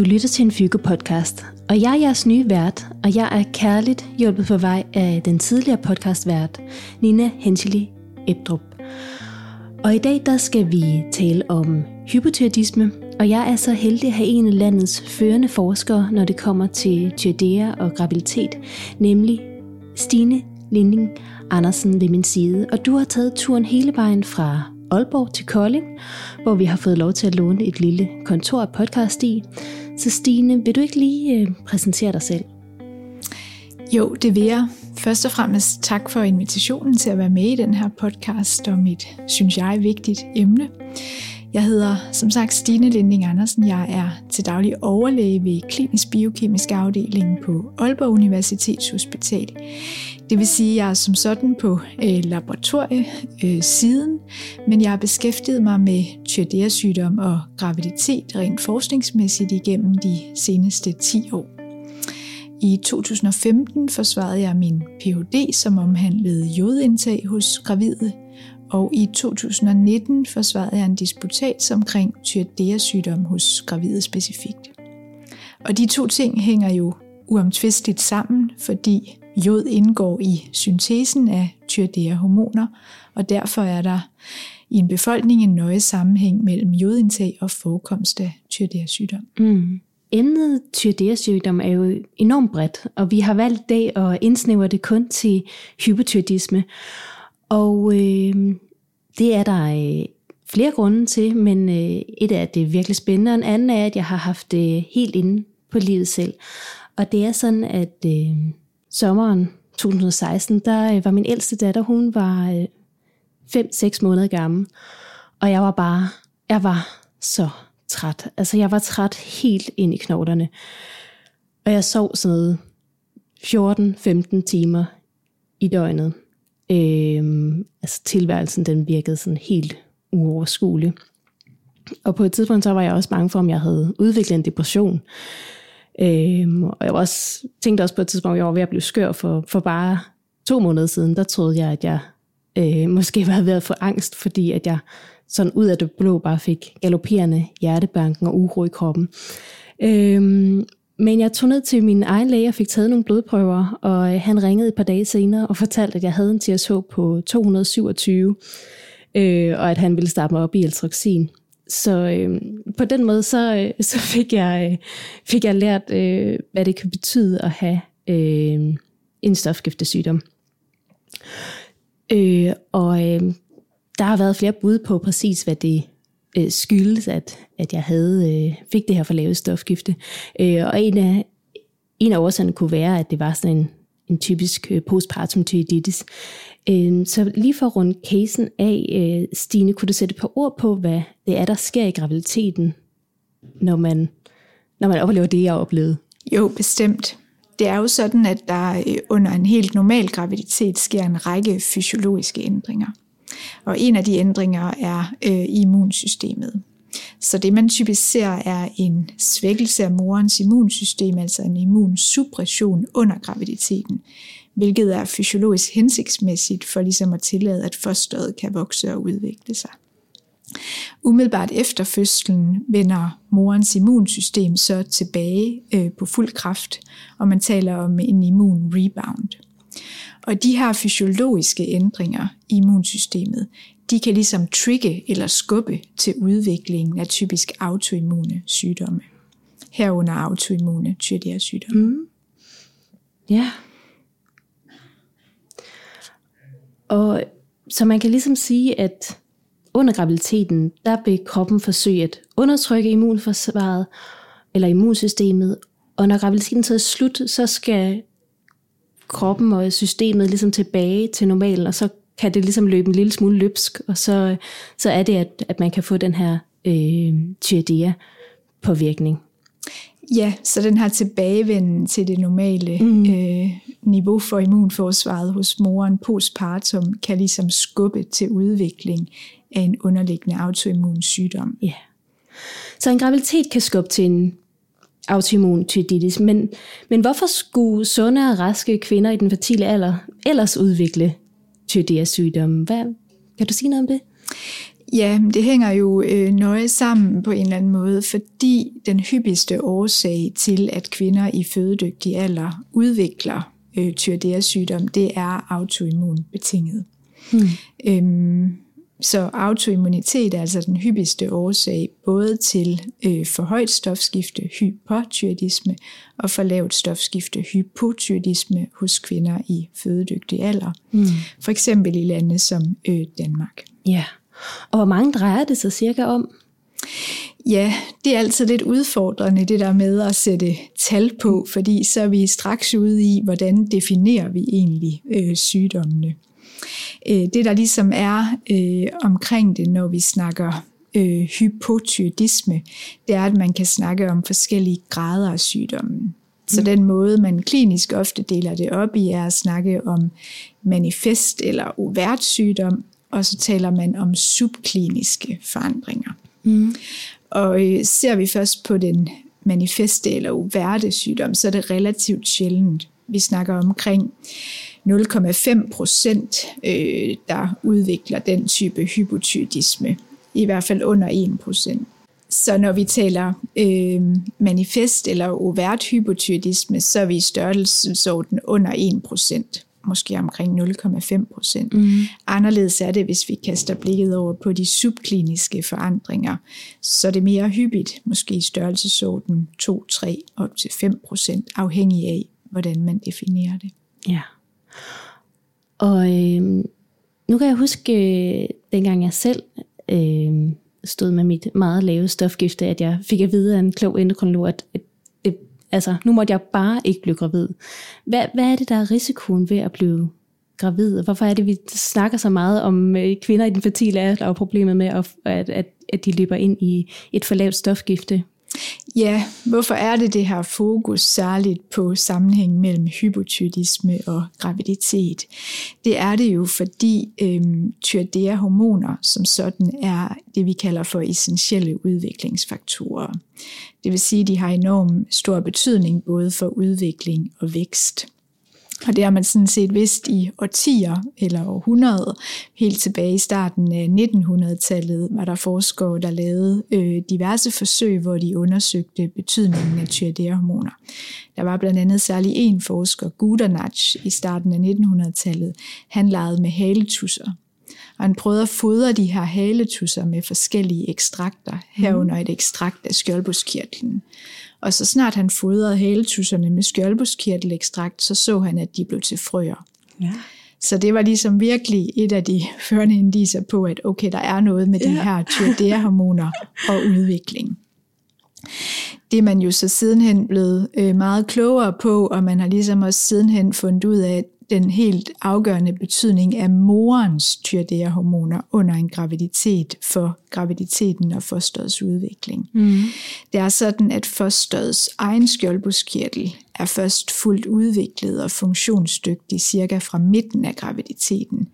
Du lytter til en Fygo-podcast, og jeg er jeres nye vært, og jeg er kærligt hjulpet på vej af den tidligere podcastvært, Nina Henscheli Ebdrup. Og i dag der skal vi tale om hypotyreoidisme, og jeg er så heldig at have en af landets førende forskere, når det kommer til tyrdea og graviditet, nemlig Stine Linding Andersen ved min side. Og du har taget turen hele vejen fra Aalborg til Kolding, hvor vi har fået lov til at låne et lille kontor og podcast i. Så Stine, vil du ikke lige øh, præsentere dig selv? Jo, det vil jeg. Først og fremmest tak for invitationen til at være med i den her podcast om et, synes jeg, vigtigt emne. Jeg hedder som sagt Stine Linding Andersen. Jeg er til daglig overlæge ved klinisk biokemisk afdeling på Aalborg Universitetshospital. Det vil sige, at jeg er som sådan på øh, laboratoriesiden, øh, men jeg har beskæftiget mig med tyrdea-sygdom og graviditet rent forskningsmæssigt igennem de seneste 10 år. I 2015 forsvarede jeg min Ph.D., som omhandlede jodindtag hos gravide, og i 2019 forsvarede jeg en disputat omkring tyrdea-sygdom hos gravide specifikt. Og de to ting hænger jo uomtvisteligt sammen, fordi jod indgår i syntesen af tyrdea-hormoner, og derfor er der i en befolkning en nøje sammenhæng mellem jodindtag og forekomst af tyrdea-sygdom. Mm. Emnet tyrdea-sygdom er jo enormt bredt, og vi har valgt dag at indsnævre det kun til hypotyrdisme. Og øh, det er der øh, flere grunde til, men øh, et er, at det er virkelig spændende, og en anden er, at jeg har haft det helt inde på livet selv. Og det er sådan, at øh, sommeren 2016, der øh, var min ældste datter, hun var øh, 5-6 måneder gammel, og jeg var bare, jeg var så træt. Altså jeg var træt helt ind i knoglerne. Og jeg sov sådan noget 14-15 timer i døgnet. Øhm, altså tilværelsen, den virkede sådan helt uoverskuelig. Og på et tidspunkt, så var jeg også bange for, om jeg havde udviklet en depression. Øhm, og jeg var også, tænkte også på et tidspunkt, at jeg var ved at blive skør for, for bare to måneder siden. Der troede jeg, at jeg øh, måske var ved at få angst, fordi at jeg sådan ud af det blå bare fik galopperende hjertebanken og uro i kroppen. Øhm, men jeg tog ned til min egen læge og fik taget nogle blodprøver, og øh, han ringede et par dage senere og fortalte, at jeg havde en TSH på 227, øh, og at han ville starte mig op i eltroxin. Så øh, på den måde, så, øh, så fik, jeg, øh, fik jeg lært, øh, hvad det kan betyde at have øh, en stofskiftesygdom. Øh, og øh, der har været flere bud på præcis, hvad det øh, skyldes, at, at jeg havde øh, fik det her for lavet stofskifte. Øh, og en af, en af årsagerne kunne være, at det var sådan en, en typisk øh, postpartum tyriditis. Øhm, så lige for at runde casen af, øh, Stine, kunne du sætte et par ord på, hvad det er, der sker i graviditeten, når man, når man oplever det, jeg oplevede? Jo, bestemt. Det er jo sådan, at der øh, under en helt normal graviditet sker en række fysiologiske ændringer. Og en af de ændringer er øh, immunsystemet. Så det man typisk ser er en svækkelse af morens immunsystem, altså en immunsuppression under graviditeten, hvilket er fysiologisk hensigtsmæssigt for ligesom at tillade, at fosteret kan vokse og udvikle sig. Umiddelbart efter fødslen vender morens immunsystem så tilbage øh, på fuld kraft, og man taler om en immun rebound. Og de her fysiologiske ændringer i immunsystemet, de kan ligesom trigge eller skubbe til udviklingen af typisk autoimmune sygdomme. Herunder autoimmune tyrdea-sygdomme. Mm. Ja. Og så man kan ligesom sige, at under graviditeten, der vil kroppen forsøge at undertrykke immunforsvaret, eller immunsystemet, og når graviditeten så er slut, så skal kroppen og systemet ligesom tilbage til normalen, og så kan det ligesom løbe en lille smule løbsk, og så, så er det, at, at man kan få den her øh, tyredia-påvirkning. Ja, så den her tilbagevenden til det normale mm. øh, niveau for immunforsvaret hos moren postpartum kan ligesom skubbe til udvikling af en underliggende autoimmun sygdom. Ja. Så en graviditet kan skubbe til en autoimmun tyditis. Men, men hvorfor skulle sunde og raske kvinder i den fertile alder ellers udvikle tydia sygdom? Hvad, kan du sige noget om det? Ja, det hænger jo øh, nøje sammen på en eller anden måde, fordi den hyppigste årsag til, at kvinder i fødedygtig alder udvikler øh, tyrdea-sygdom, det er autoimmun betinget. Hmm. Øhm, så autoimmunitet er altså den hyppigste årsag både til øh, for højt stofskifte, hypotyreoidisme, og for lavt stofskifte, hypotyreoidisme hos kvinder i fødedygtig alder. Mm. For eksempel i lande som øh, Danmark. Ja, og hvor mange drejer det sig cirka om? Ja, det er altid lidt udfordrende det der med at sætte tal på, fordi så er vi straks ude i, hvordan definerer vi egentlig øh, sygdommene. Øh, det der ligesom er øh, omkring det, når vi snakker øh, hypotyreoidisme, det er, at man kan snakke om forskellige grader af sygdommen. Så mm. den måde, man klinisk ofte deler det op i, er at snakke om manifest eller overt sygdom, og så taler man om subkliniske forandringer. Mm. Og øh, ser vi først på den manifeste eller overte sygdom, så er det relativt sjældent. Vi snakker omkring 0,5 procent, øh, der udvikler den type hypotyreoidisme. I hvert fald under 1 procent. Så når vi taler øh, manifest eller overt hypotyreoidisme, så er vi i størrelsesorden under 1 procent måske omkring 0,5 procent. Mm. Anderledes er det, hvis vi kaster blikket over på de subkliniske forandringer. Så er det mere hyppigt, måske i størrelsesorden 2, 3 op til 5 procent, afhængig af, hvordan man definerer det. Ja. Og øh, nu kan jeg huske, øh, dengang jeg selv øh, stod med mit meget lave stofgifte, at jeg fik at vide af en klog endokrinolog, at, at det, altså, nu måtte jeg bare ikke blive gravid. Hvad, hvad er det, der er risikoen ved at blive gravid? Hvorfor er det, vi snakker så meget om øh, kvinder i den fertile alder og problemet med, at, at, at de løber ind i et for lavt stofgifte? Ja, hvorfor er det det her fokus særligt på sammenhængen mellem hypotyreoidisme og graviditet? Det er det jo, fordi øhm, tyreoidea-hormoner som sådan er det, vi kalder for essentielle udviklingsfaktorer. Det vil sige, at de har enorm stor betydning både for udvikling og vækst. Og det har man sådan set vidst i årtier eller århundrede. Helt tilbage i starten af 1900-tallet var der forskere, der lavede øh, diverse forsøg, hvor de undersøgte betydningen af tyreoidea-hormoner. Der var blandt andet særlig en forsker, Gudernach, i starten af 1900-tallet. Han legede med haletusser. Og han prøvede at fodre de her haletusser med forskellige ekstrakter, herunder et ekstrakt af skjoldbuskirtlen. Og så snart han fodrede haletusserne med skjoldbuskirtelekstrakt, så så han, at de blev til frøer. Ja. Så det var ligesom virkelig et af de førende indiser på, at okay, der er noget med de ja. her tyreoidea-hormoner og udvikling. Det er man jo så sidenhen blevet øh, meget klogere på, og man har ligesom også sidenhen fundet ud af, at den helt afgørende betydning af morens tyrdea-hormoner under en graviditet for graviditeten og fosterets udvikling. Mm. Det er sådan, at fosterets egen skjoldbuskirtel er først fuldt udviklet og funktionsdygtig cirka fra midten af graviditeten.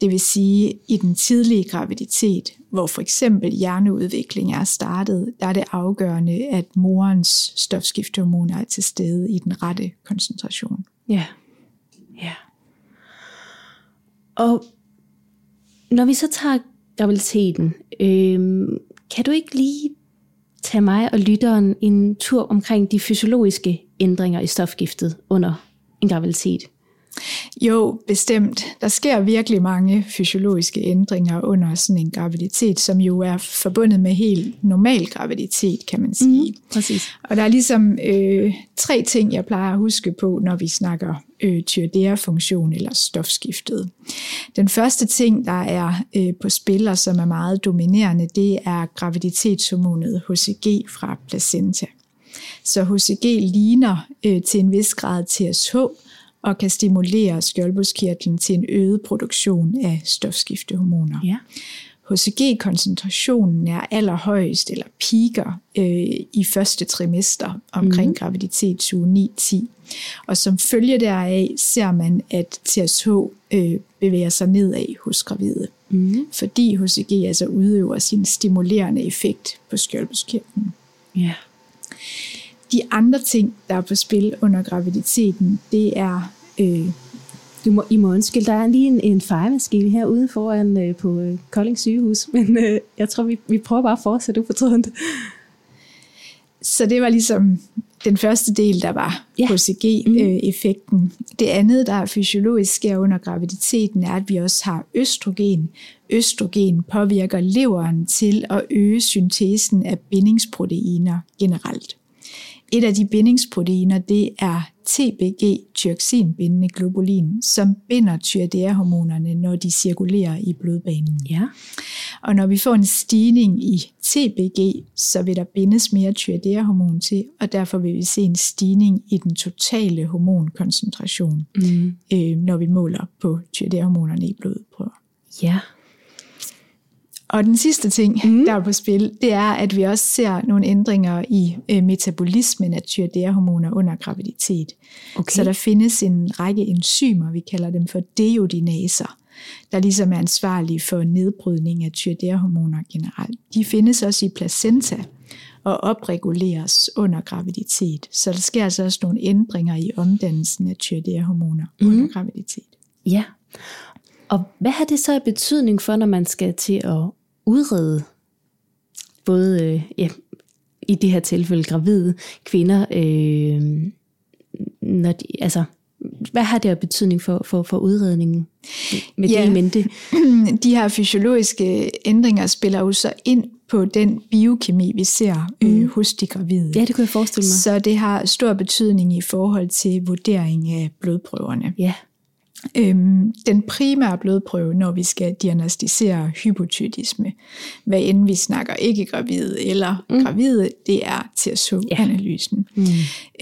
Det vil sige, i den tidlige graviditet, hvor for eksempel hjerneudvikling er startet, der er det afgørende, at morens stofskiftehormoner er til stede i den rette koncentration. Ja. Ja. Og når vi så tager graviditeten, øh, kan du ikke lige tage mig og lytteren en tur omkring de fysiologiske ændringer i stofgiftet under en graviditet? Jo, bestemt. Der sker virkelig mange fysiologiske ændringer under sådan en graviditet, som jo er forbundet med helt normal graviditet, kan man sige. Mm, præcis. Og der er ligesom øh, tre ting, jeg plejer at huske på, når vi snakker øh, tyreoidea-funktion eller stofskiftet. Den første ting, der er øh, på spil, og som er meget dominerende, det er graviditetshormonet HCG fra placenta. Så HCG ligner øh, til en vis grad TSH, og kan stimulere skjoldbuskirtlen til en øget produktion af stofskiftehormoner. Ja. HCG-koncentrationen er allerhøjest eller piker øh, i første trimester omkring mm. graviditetsuge 9-10. Og som følge deraf ser man, at TSH øh, bevæger sig nedad hos gravide. Mm. Fordi HCG altså udøver sin stimulerende effekt på skjoldbuskirtlen. Ja. De andre ting, der er på spil under graviditeten, det er øh, Du må, I må undskylde, der er lige en, en fejemaskine her ude foran øh, på øh, Kolding sygehus, men øh, jeg tror, vi, vi prøver bare at fortsætte ufortrødent. Så det var ligesom den første del, der var Ja. HCG-effekten. Mm. Det andet, der er fysiologisk sker under graviditeten, er, at vi også har østrogen. Østrogen påvirker leveren til at øge syntesen af bindingsproteiner generelt. Et af de bindingsproteiner, det er TBG, tyroxinbindende globulin, som binder tyredeahormonerne, når de cirkulerer i blodbanen. Ja. Og når vi får en stigning i TBG, så vil der bindes mere tyredeahormon til, og derfor vil vi se en stigning i den totale hormonkoncentration, Mm. øh, når vi måler på tyredeahormonerne i blodprøver. Ja. Og den sidste ting, Mm. der er på spil, det er, at vi også ser nogle ændringer i øh, metabolismen af tyredeahormoner under graviditet. Okay. Så der findes en række enzymer, vi kalder dem for deodinaser, der ligesom er ansvarlige for nedbrydning af tyredeahormoner generelt. De findes også i placenta og opreguleres under graviditet. Så der sker altså også nogle ændringer i omdannelsen af tyredeahormoner mm. under graviditet. Ja. Og hvad har det så af betydning for, når man skal til at udrede både øh, ja, i det her tilfælde gravide kvinder, øh, når de, altså, hvad har det af betydning for, for, for udredningen med Ja. det i mente? de her fysiologiske ændringer spiller jo så ind på den biokemi, vi ser øh, hos de gravide. Ja, det kunne jeg forestille mig. Så det har stor betydning i forhold til vurdering af blodprøverne. Ja, Øhm, den primære blodprøve, når vi skal diagnostisere hypotyroidisme, hvad end vi snakker ikke gravide eller mm. gravide, det er TSH-analysen. Mm.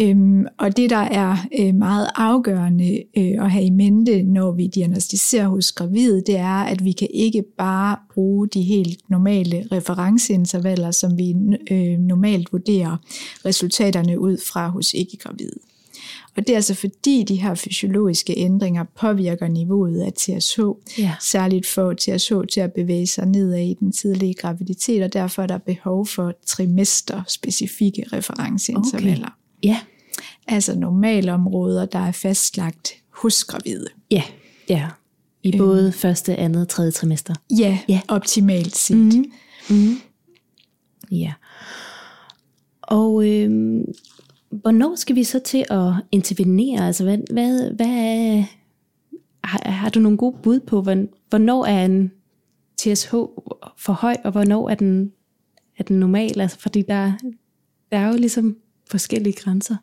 Øhm, og det, der er øh, meget afgørende øh, at have i mente, når vi diagnostiserer hos gravide, det er, at vi kan ikke bare bruge de helt normale referenceintervaller, som vi øh, normalt vurderer resultaterne ud fra hos ikke-gravide. Og det er altså fordi de her fysiologiske ændringer påvirker niveauet af TSH, Ja. særligt for TSH til at bevæge sig nedad i den tidlige graviditet, og derfor er der behov for trimester-specifikke referenceintervaller. ja, Altså normalområder, der er fastlagt hos gravide. ja, ja. I både første, andet, tredje trimester. Ja, Ja. optimalt set. Mm. Mm. Ja. Og øh, hvornår skal vi så til at intervenere? Altså, hvad, hvad, hvad er, har, har du nogle gode bud på, hvorn- hvornår er en TSH for høj, og hvornår er den, er den normal? Altså, fordi der, der er jo ligesom forskellige grænser.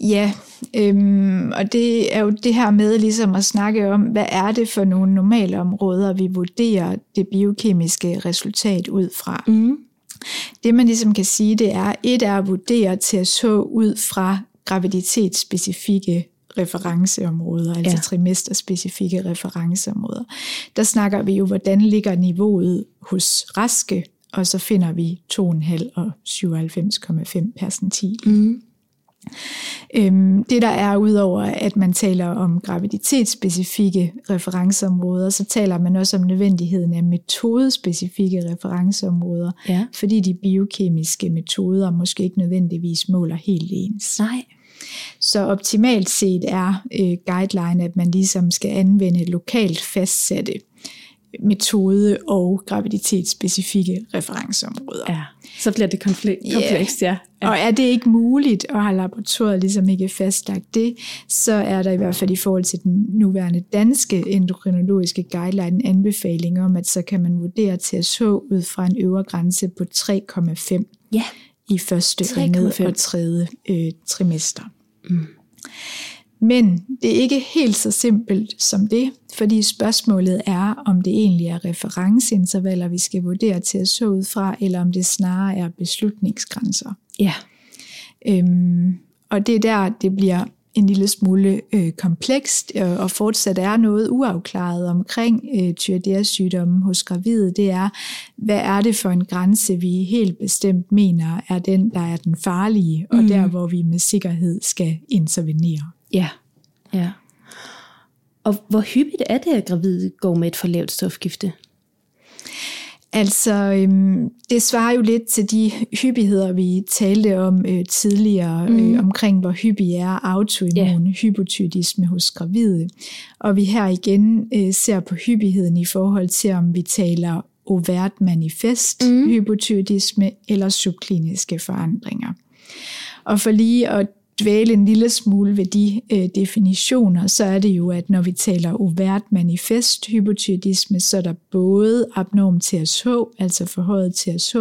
Ja, øhm, og det er jo det her med ligesom at snakke om, hvad er det for nogle normale områder, vi vurderer det biokemiske resultat ud fra. Mm. Det man ligesom kan sige, det er, et er at vurdere TSH ud fra graviditetsspecifikke referenceområder, altså Ja. trimesterspecifikke referenceområder. Der snakker vi jo, hvordan ligger niveauet hos raske, og så finder vi 2,5 og 97,5 percentil. Mm. Øhm, det der er udover, at man taler om graviditetsspecifikke referenceområder, så taler man også om nødvendigheden af metodespecifikke referenceområder, Ja. fordi de biokemiske metoder måske ikke nødvendigvis måler helt ens. Nej. Så optimalt set er øh, guideline, at man ligesom skal anvende lokalt fastsatte metode- og graviditetsspecifikke referenceområder. Ja. Så bliver det konflikt, Ja. komplekst, ja. ja. Og er det ikke muligt, og har laboratoriet ligesom ikke fastlagt det, så er der i hvert fald i forhold til den nuværende danske endokrinologiske guideline en anbefaling om, at så kan man vurdere TSH ud fra en øvre grænse på 3,5 Ja. i første, 3,5. andet og tredje øh, trimester. Mm. Men det er ikke helt så simpelt som det, fordi spørgsmålet er, om det egentlig er referenceintervaller, vi skal vurdere TSH ud fra, eller om det snarere er beslutningsgrænser. Ja. Øhm, og det er der, det bliver en lille smule øh, komplekst, øh, og fortsat er noget uafklaret omkring øh, tyreoidea-sygdommen hos gravide. Det er, hvad er det for en grænse, vi helt bestemt mener er den, der er den farlige, og Mm. der, hvor vi med sikkerhed skal intervenere. Ja. ja. Og hvor hyppigt er det, at gravide går med et for lavt stofgifte? Altså, øhm, det svarer jo lidt til de hyppigheder, vi talte om øh, tidligere, mm. øh, omkring hvor hyppig er autoimmun yeah. hos gravide. Og vi her igen øh, ser på hyppigheden i forhold til, om vi taler overt manifest mm. hypotyreoidisme eller subkliniske forandringer. Og for lige at dvæle en lille smule ved de øh, definitioner, så er det jo, at når vi taler overt manifest hypotyreoidisme, så er der både abnorm TSH, altså forhøjet TSH,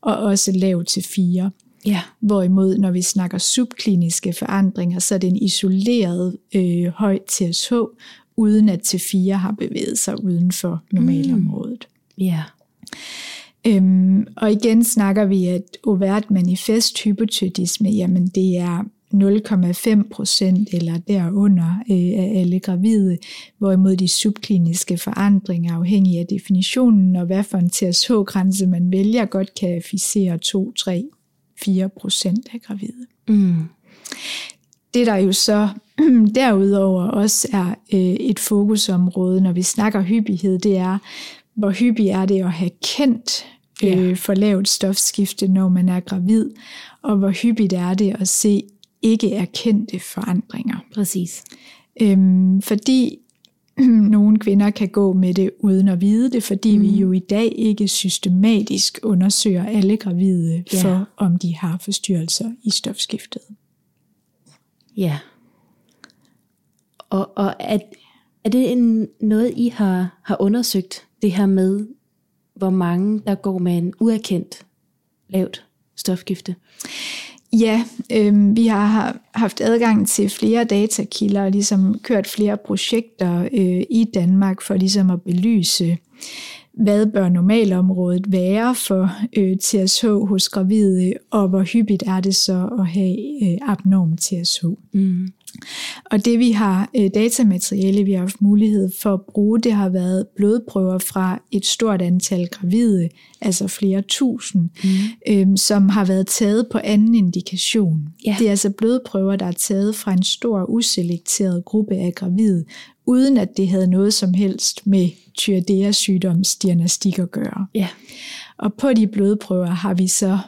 og også lav til 4. Ja. Hvorimod, når vi snakker subkliniske forandringer, så er det en isoleret øh, høj TSH, uden at T4 har bevæget sig uden for normalområdet. Mm. Ja. Øhm, og igen snakker vi, at overt manifest hypotyreoidisme, jamen det er 0,5 procent eller derunder øh, af alle gravide, hvorimod de subkliniske forandringer, afhængig af definitionen og hvad for en TSH-grænse man vælger, godt kan afficere 2, 3, 4 procent af gravide. Mm. Det der jo så derudover også er øh, et fokusområde, når vi snakker hyppighed, det er, hvor hyppig er det at have kendt øh, for lavt stofskifte, når man er gravid, og hvor hyppigt er det at se ikke erkendte forandringer. Præcis. Øhm, fordi nogle kvinder kan gå med det uden at vide det, fordi mm. vi jo i dag ikke systematisk undersøger alle gravide ja. for, om de har forstyrrelser i stofskiftet. Ja. Og, og er, er det en, noget, I har, har undersøgt, det her med, hvor mange der går med en uerkendt lavt stofskifte? Ja, øh, vi har haft adgang til flere datakilder og ligesom kørt flere projekter øh, i Danmark for ligesom at belyse, hvad bør normalområdet være for øh, TSH hos gravide, og hvor hyppigt er det så at have øh, abnorm TSH. Mm. Og det vi har øh, datamateriale, vi har haft mulighed for at bruge, det har været blodprøver fra et stort antal gravide, altså flere tusind, mm. øhm, som har været taget på anden indikation. Ja. Det er altså blodprøver, der er taget fra en stor uselekteret gruppe af gravide, uden at det havde noget som helst med tyredea sygdomsdiagnostik at gøre. Ja. Og på de blodprøver har vi så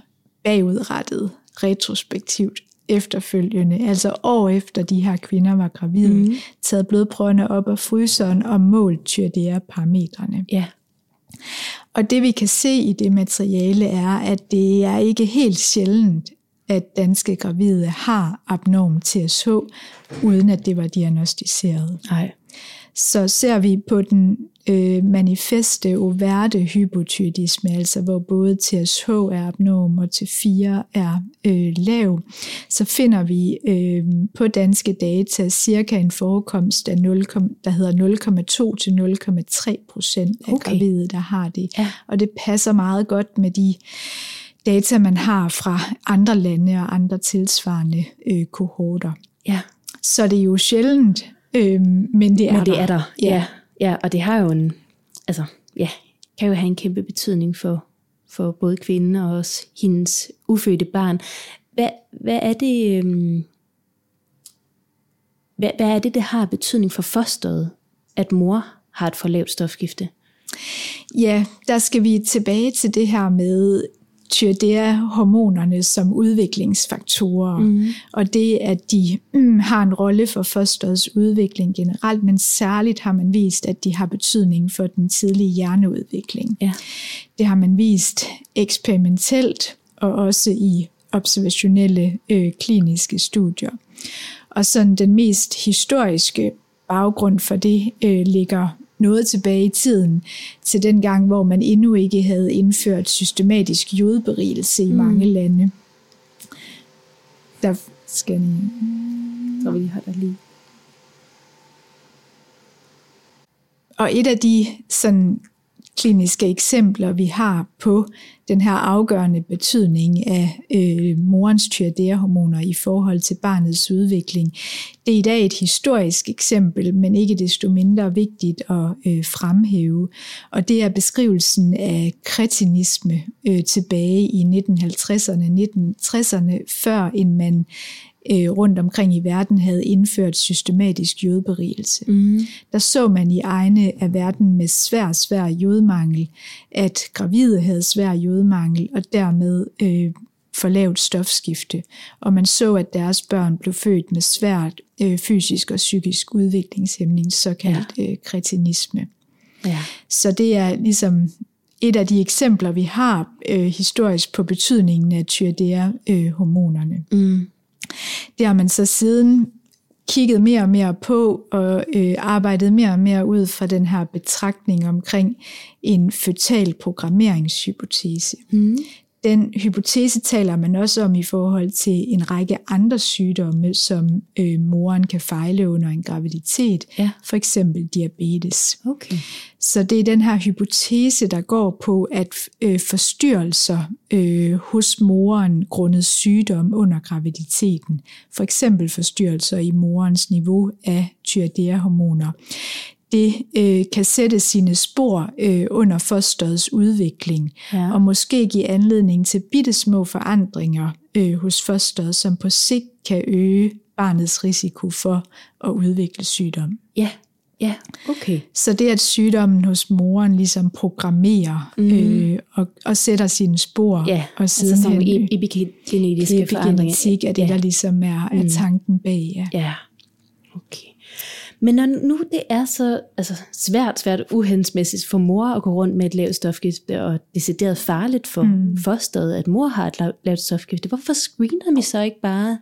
bagudrettet retrospektivt efterfølgende, altså år efter de her kvinder var gravide, mm. taget blodprøverne op af fryseren og målt tyrdea-parametrene. Ja. Og det vi kan se i det materiale er, at det er ikke helt sjældent, at danske gravide har abnorm TSH, uden at det var diagnostiseret. Nej. Så ser vi på den øh, manifeste overte hypotyreoidisme, altså hvor både TSH er abnorm og T4 er øh, lav, så finder vi øh, på danske data cirka en forekomst af 0, der hedder 0,2 til 0,3 procent af okay. gravide, der har det. Ja. Og det passer meget godt med de data, man har fra andre lande og andre tilsvarende øh, kohorter. Ja. Så det er jo sjældent, øh, men det er men det der. Er der. Ja. ja. Ja, og det har jo en, altså, ja, kan jo have en kæmpe betydning for, for både kvinden og også hendes ufødte barn. Hvad, hvad er det, øhm, hvad, hvad er det, det har betydning for fosteret, at mor har et for lavt stofskifte? Ja, der skal vi tilbage til det her med tyrdea-hormonerne som udviklingsfaktorer, mm. og det, at de mm, har en rolle for fosterets udvikling generelt, men særligt har man vist, at de har betydning for den tidlige hjerneudvikling. Ja. Det har man vist eksperimentelt og også i observationelle øh, kliniske studier. Og sådan den mest historiske baggrund for det øh, ligger noget tilbage i tiden, til den gang, hvor man endnu ikke havde indført systematisk jodberigelse i mm. mange lande. Der skal Så vi har der lige. Og et af de sådan kliniske eksempler, vi har på den her afgørende betydning af øh, morens tyrdea-hormoner i forhold til barnets udvikling. Det er i dag et historisk eksempel, men ikke desto mindre vigtigt at øh, fremhæve. Og det er beskrivelsen af kretinisme øh, tilbage i 1950'erne, 1960'erne, før en man øh, rundt omkring i verden havde indført systematisk jodberigelse. Mm. Der så man i egne af verden med svær, svær jodmangel, at gravide havde svær jodmangel, og dermed øh, for lavt stofskifte, og man så, at deres børn blev født med svært øh, fysisk og psykisk udviklingshæmning, såkaldt ja. øh, kretinisme. Ja. Så det er ligesom et af de eksempler, vi har øh, historisk på betydningen af tyredea-hormonerne. Øh, mm. Det har man så siden kigget mere og mere på og øh, arbejdet mere og mere ud fra den her betragtning omkring en føtal programmeringshypotese. Mm. Den hypotese taler man også om i forhold til en række andre sygdomme, som øh, moren kan fejle under en graviditet, ja. for eksempel diabetes. Okay. Så det er den her hypotese, der går på, at øh, forstyrrelser øh, hos moren grundet sygdom under graviditeten, for eksempel forstyrrelser i morens niveau af tyreoidea-hormoner, det øh, kan sætte sine spor øh, under fosterets udvikling, ja. og måske give anledning til bittesmå forandringer øh, hos fosteret, som på sigt kan øge barnets risiko for at udvikle sygdom. Ja, ja, okay. Så det, at sygdommen hos moren ligesom programmerer mm. øh, og, og sætter sine spor, ja, og siden altså sådan nogle epigenetiske forandringer. er det, ja. der ligesom er, er mm. tanken bag. Ja. ja. Men når nu det er så altså, svært, svært uhensmæssigt for mor at gå rundt med et lavt stofskifte, og decideret farligt for mm. fosteret, at mor har et lavt stofskifte, hvorfor screener vi så ikke bare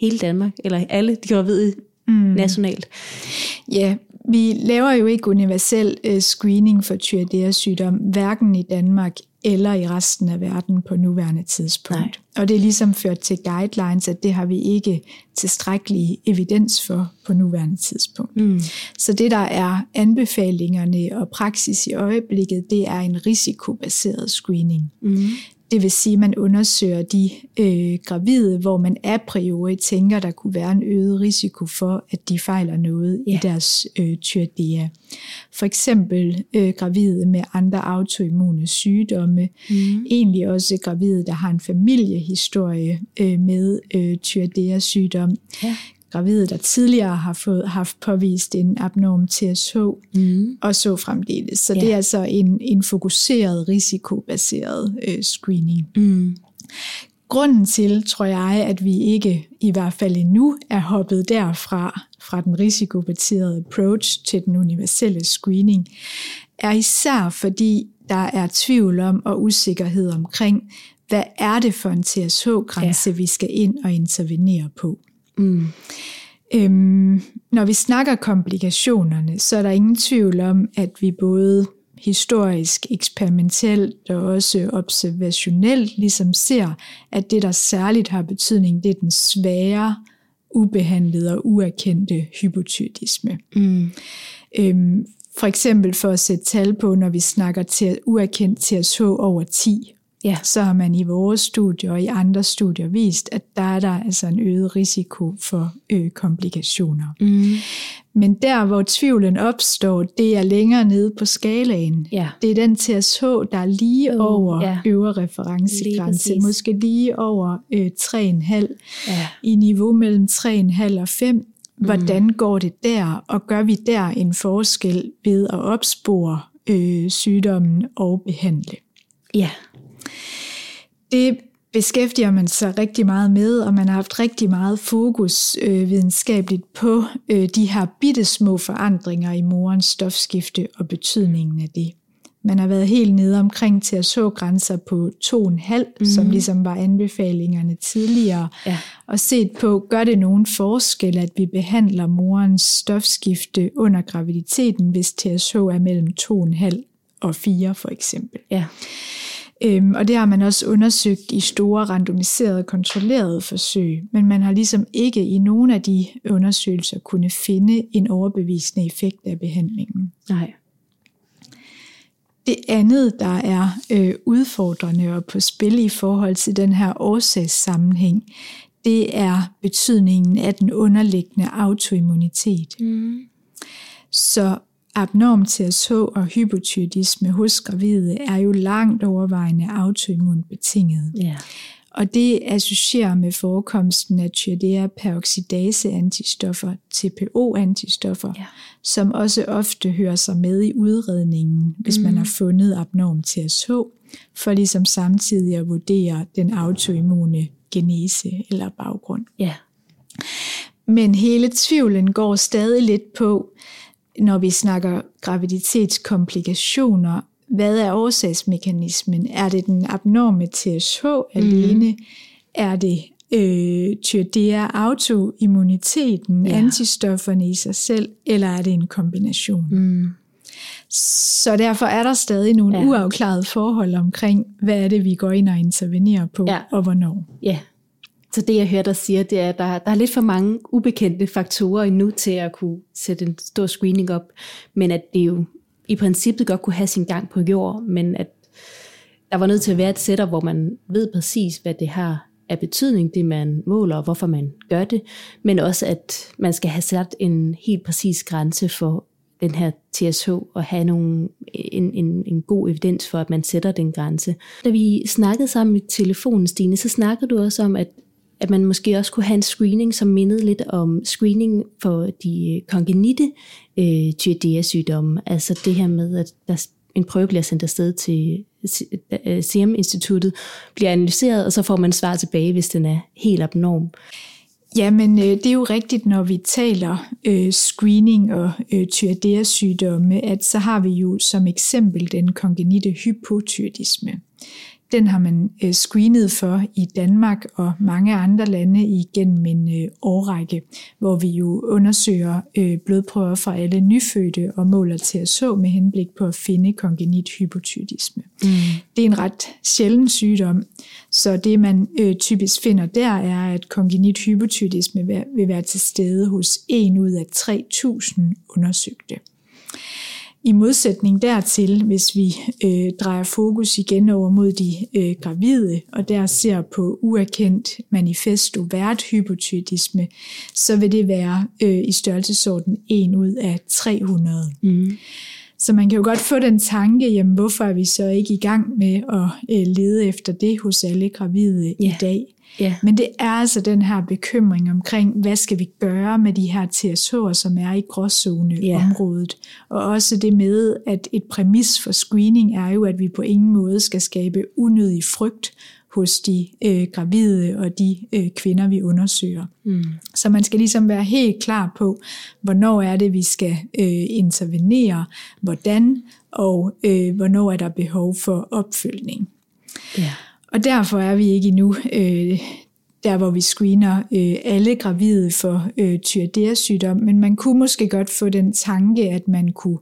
hele Danmark, eller alle de gravide mm. nationalt? Ja, vi laver jo ikke universel uh, screening for tyreoidea-sygdom, hverken i Danmark eller i resten af verden på nuværende tidspunkt. Nej. Og det er ligesom ført til guidelines, at det har vi ikke tilstrækkelig evidens for på nuværende tidspunkt. Mm. Så det, der er anbefalingerne og praksis i øjeblikket, det er en risikobaseret screening. Mm. Det vil sige, at man undersøger de øh, gravide, hvor man a priori tænker, der kunne være en øget risiko for, at de fejler noget ja. i deres øh, tyrdea. For eksempel øh, gravide med andre autoimmune sygdomme. Mm. Egentlig også gravide, der har en familiehistorie øh, med øh, tyrdea sygdom. Ja gravide, der tidligere har fået haft påvist en abnorm TSH, mm. og så fremdeles. Så ja. det er altså en, en fokuseret, risikobaseret øh, screening. Mm. Grunden til, tror jeg, at vi ikke, i hvert fald endnu, er hoppet derfra, fra den risikobaserede approach til den universelle screening, er især fordi der er tvivl om og usikkerhed omkring, hvad er det for en TSH-grænse, ja. vi skal ind og intervenere på. Mm. Øhm, når vi snakker komplikationerne, så er der ingen tvivl om, at vi både historisk, eksperimentelt og også observationelt ligesom ser, at det, der særligt har betydning, det er den svære, ubehandlede og uerkendte hypotytisme. Mm. Øhm, for eksempel for at sætte tal på, når vi snakker til uerkendt TSH over 10, ja. så har man i vores studier og i andre studier vist, at der er der altså en øget risiko for ø komplikationer. Mm. Men der, hvor tvivlen opstår, det er længere nede på skalaen. Ja. Det er den TSH, der er lige oh, over ja. øvre referencegrænse, lige måske lige over øh, 3,5 ja. i niveau mellem 3,5 og 5. Hvordan mm. går det der, og gør vi der en forskel ved at opspore øh, sygdommen og behandle? Ja. Det beskæftiger man sig rigtig meget med, og man har haft rigtig meget fokus øh, videnskabeligt på øh, de her bittesmå forandringer i morens stofskifte og betydningen af det. Man har været helt nede omkring til at så grænser på 2,5, mm. som ligesom var anbefalingerne tidligere, ja. og set på, gør det nogen forskel, at vi behandler morens stofskifte under graviditeten, hvis TSH er mellem 2,5 og 4 for eksempel. Ja. Øhm, og det har man også undersøgt i store randomiserede kontrollerede forsøg, men man har ligesom ikke i nogen af de undersøgelser kunne finde en overbevisende effekt af behandlingen. Nej. Det andet, der er øh, udfordrende og på spil i forhold til den her årsagssammenhæng, det er betydningen af den underliggende autoimmunitet. Mm. Så abnorm TSH og hypotyreoidisme hos gravide er jo langt overvejende autoimmun betinget. Ja. og det associerer med forekomsten af tyrdea peroxidase antistoffer, TPO-antistoffer, ja. som også ofte hører sig med i udredningen, hvis mm. man har fundet abnorm TSH, for ligesom samtidig at vurdere den autoimmune genese eller baggrund. Ja. Men hele tvivlen går stadig lidt på, når vi snakker graviditetskomplikationer, hvad er årsagsmekanismen? Er det den abnorme TSH alene? Mm. Er det øh, tyrdea autoimmuniteten, ja. antistofferne i sig selv, eller er det en kombination? Mm. Så derfor er der stadig nogle ja. uafklarede forhold omkring, hvad er det, vi går ind og intervenerer på, ja. og hvornår. Ja, så det jeg hører dig siger, det er, at der, der er lidt for mange ubekendte faktorer endnu til at kunne sætte en stor screening op, men at det jo i princippet godt kunne have sin gang på jord, men at der var nødt til at være et setup, hvor man ved præcis, hvad det har af betydning, det man måler, og hvorfor man gør det, men også at man skal have sat en helt præcis grænse for den her TSH og have nogle, en, en, en god evidens for, at man sætter den grænse. Da vi snakkede sammen i telefonen, Stine, så snakkede du også om, at at man måske også kunne have en screening, som mindede lidt om screening for de øh, kongenite øh, tyredea-sygdomme. Altså det her med, at der en prøve bliver sendt afsted til øh, Serum Instituttet, bliver analyseret, og så får man svar tilbage, hvis den er helt abnorm. Jamen, øh, det er jo rigtigt, når vi taler øh, screening og øh, tyredea-sygdomme, at så har vi jo som eksempel den kongenite hypotyrdisme. Den har man øh, screenet for i Danmark og mange andre lande igennem en øh, årrække, hvor vi jo undersøger øh, blodprøver fra alle nyfødte og måler til at så med henblik på at finde kongenit hypotyrisme. Mm. Det er en ret sjælden sygdom, så det man typisk finder der er, at kongenit hypotyrisme vil være til stede hos en ud af 3.000 undersøgte. I modsætning dertil, hvis vi øh, drejer fokus igen over mod de øh, gravide, og der ser på uerkendt manifest vært hypotyrisme, så vil det være øh, i størrelsesorden 1 ud af 300. Mm. Mm-hmm. Så man kan jo godt få den tanke, jamen hvorfor er vi så ikke i gang med at øh, lede efter det hos alle gravide yeah. i dag? Yeah. Men det er altså den her bekymring omkring, hvad skal vi gøre med de her TSH'er, som er i gråzoneområdet. Yeah. Og også det med, at et præmis for screening er jo, at vi på ingen måde skal skabe unødig frygt hos de øh, gravide og de øh, kvinder, vi undersøger. Mm. Så man skal ligesom være helt klar på, hvornår er det, vi skal øh, intervenere, hvordan, og øh, hvornår er der behov for opfølgning. Yeah. Og derfor er vi ikke endnu øh, der, hvor vi screener øh, alle gravide for øh, tyrdea-sygdom, men man kunne måske godt få den tanke, at man kunne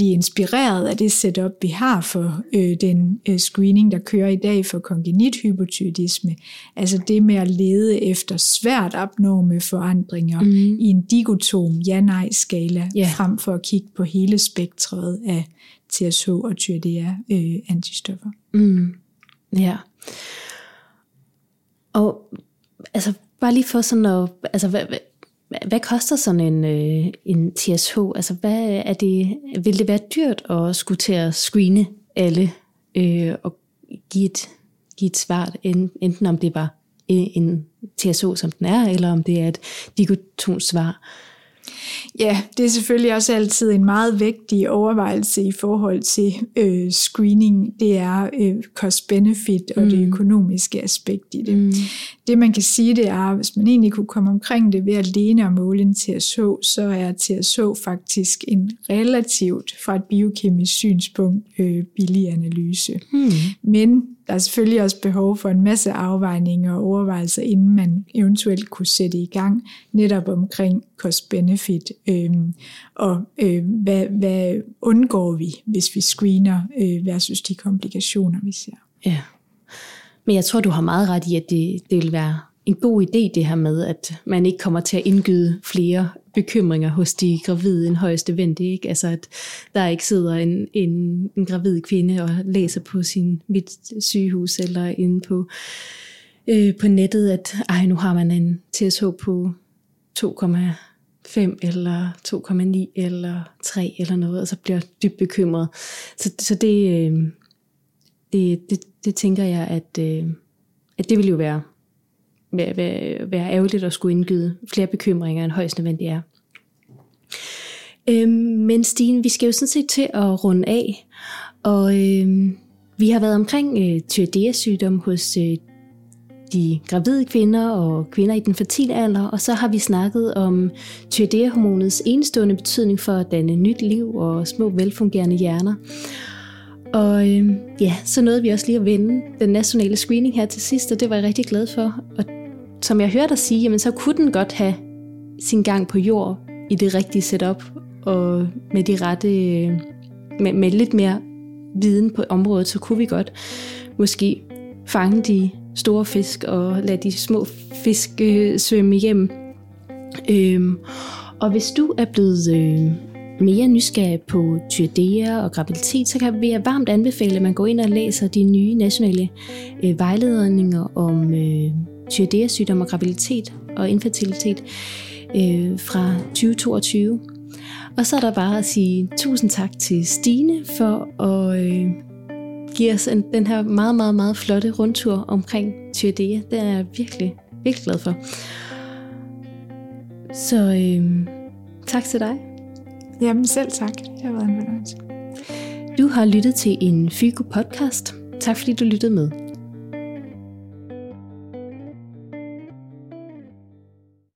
blive inspireret af det setup, vi har for øh, den øh, screening, der kører i dag for kongenit hypotyreisme. Altså det med at lede efter svært abnorme forandringer mm. i en digotom ja-nej-skala, yeah. frem for at kigge på hele spektret af TSH og tyrdea øh, antistoffer. Mm. Ja. Og altså bare lige for sådan at, altså hvad, hvad, koster sådan en, øh, en TSH? Altså hvad er det, vil det være dyrt at skulle til at screene alle øh, og give et, give et svar, enten om det var øh, en TSH, som den er, eller om det er et digotonsvar. svar. Ja, det er selvfølgelig også altid en meget vigtig overvejelse i forhold til øh, screening. Det er øh, cost-benefit og mm. det økonomiske aspekt i det. Mm. Det man kan sige, det er, hvis man egentlig kunne komme omkring det ved alene at måle en TSH, så er TSH faktisk en relativt fra et biokemisk synspunkt øh, billig analyse. Mm. Men der er selvfølgelig også behov for en masse afvejninger og overvejelser, inden man eventuelt kunne sætte i gang, netop omkring cost-benefit, øh, og øh, hvad, hvad undgår vi, hvis vi screener øh, versus de komplikationer, vi ser. Ja, men jeg tror, du har meget ret i, at det, det vil være en god idé det her med, at man ikke kommer til at indgyde flere bekymringer hos de gravide end højst vente. Ikke? Altså at der ikke sidder en, en, en gravid kvinde og læser på sin mit sygehus eller inde på, øh, på nettet, at ej, nu har man en TSH på 2,5 eller 2,9 eller 3 eller noget, og så bliver dybt bekymret. Så, så det, øh, det, det, det tænker jeg, at, øh, at det vil jo være, være, være, være ærgerligt at skulle indgyde flere bekymringer, end højst nødvendigt er. Øhm, men Stine, vi skal jo sådan set til at runde af, og øhm, vi har været omkring øh, tyredia-sygdom hos øh, de gravide kvinder og kvinder i den fertile alder, og så har vi snakket om tyredia-hormonets enestående betydning for at danne nyt liv og små velfungerende hjerner. Og øh, ja, så nåede vi også lige at vende den nationale screening her til sidst, og det var jeg rigtig glad for. Og som jeg hørte dig sige, jamen, så kunne den godt have sin gang på jord i det rigtige setup, og med de rette, øh, med, med lidt mere viden på området, så kunne vi godt måske fange de store fisk og lade de små fisk øh, svømme hjem. Øhm, og hvis du er blevet øh, mere nysgerrig på tyrdea og graviditet, så kan jeg varmt anbefale, at man går ind og læser de nye nationale øh, vejledninger om øh, tyrdea-sygdom og graviditet og infertilitet øh, fra 2022. Og så er der bare at sige tusind tak til Stine for at øh, give os en, den her meget, meget, meget flotte rundtur omkring Tyrdea. Det er jeg virkelig, virkelig glad for. Så øh, tak til dig. Jamen selv tak. Det har været en fornøjelse. Du har lyttet til en Fygo podcast. Tak fordi du lyttede med.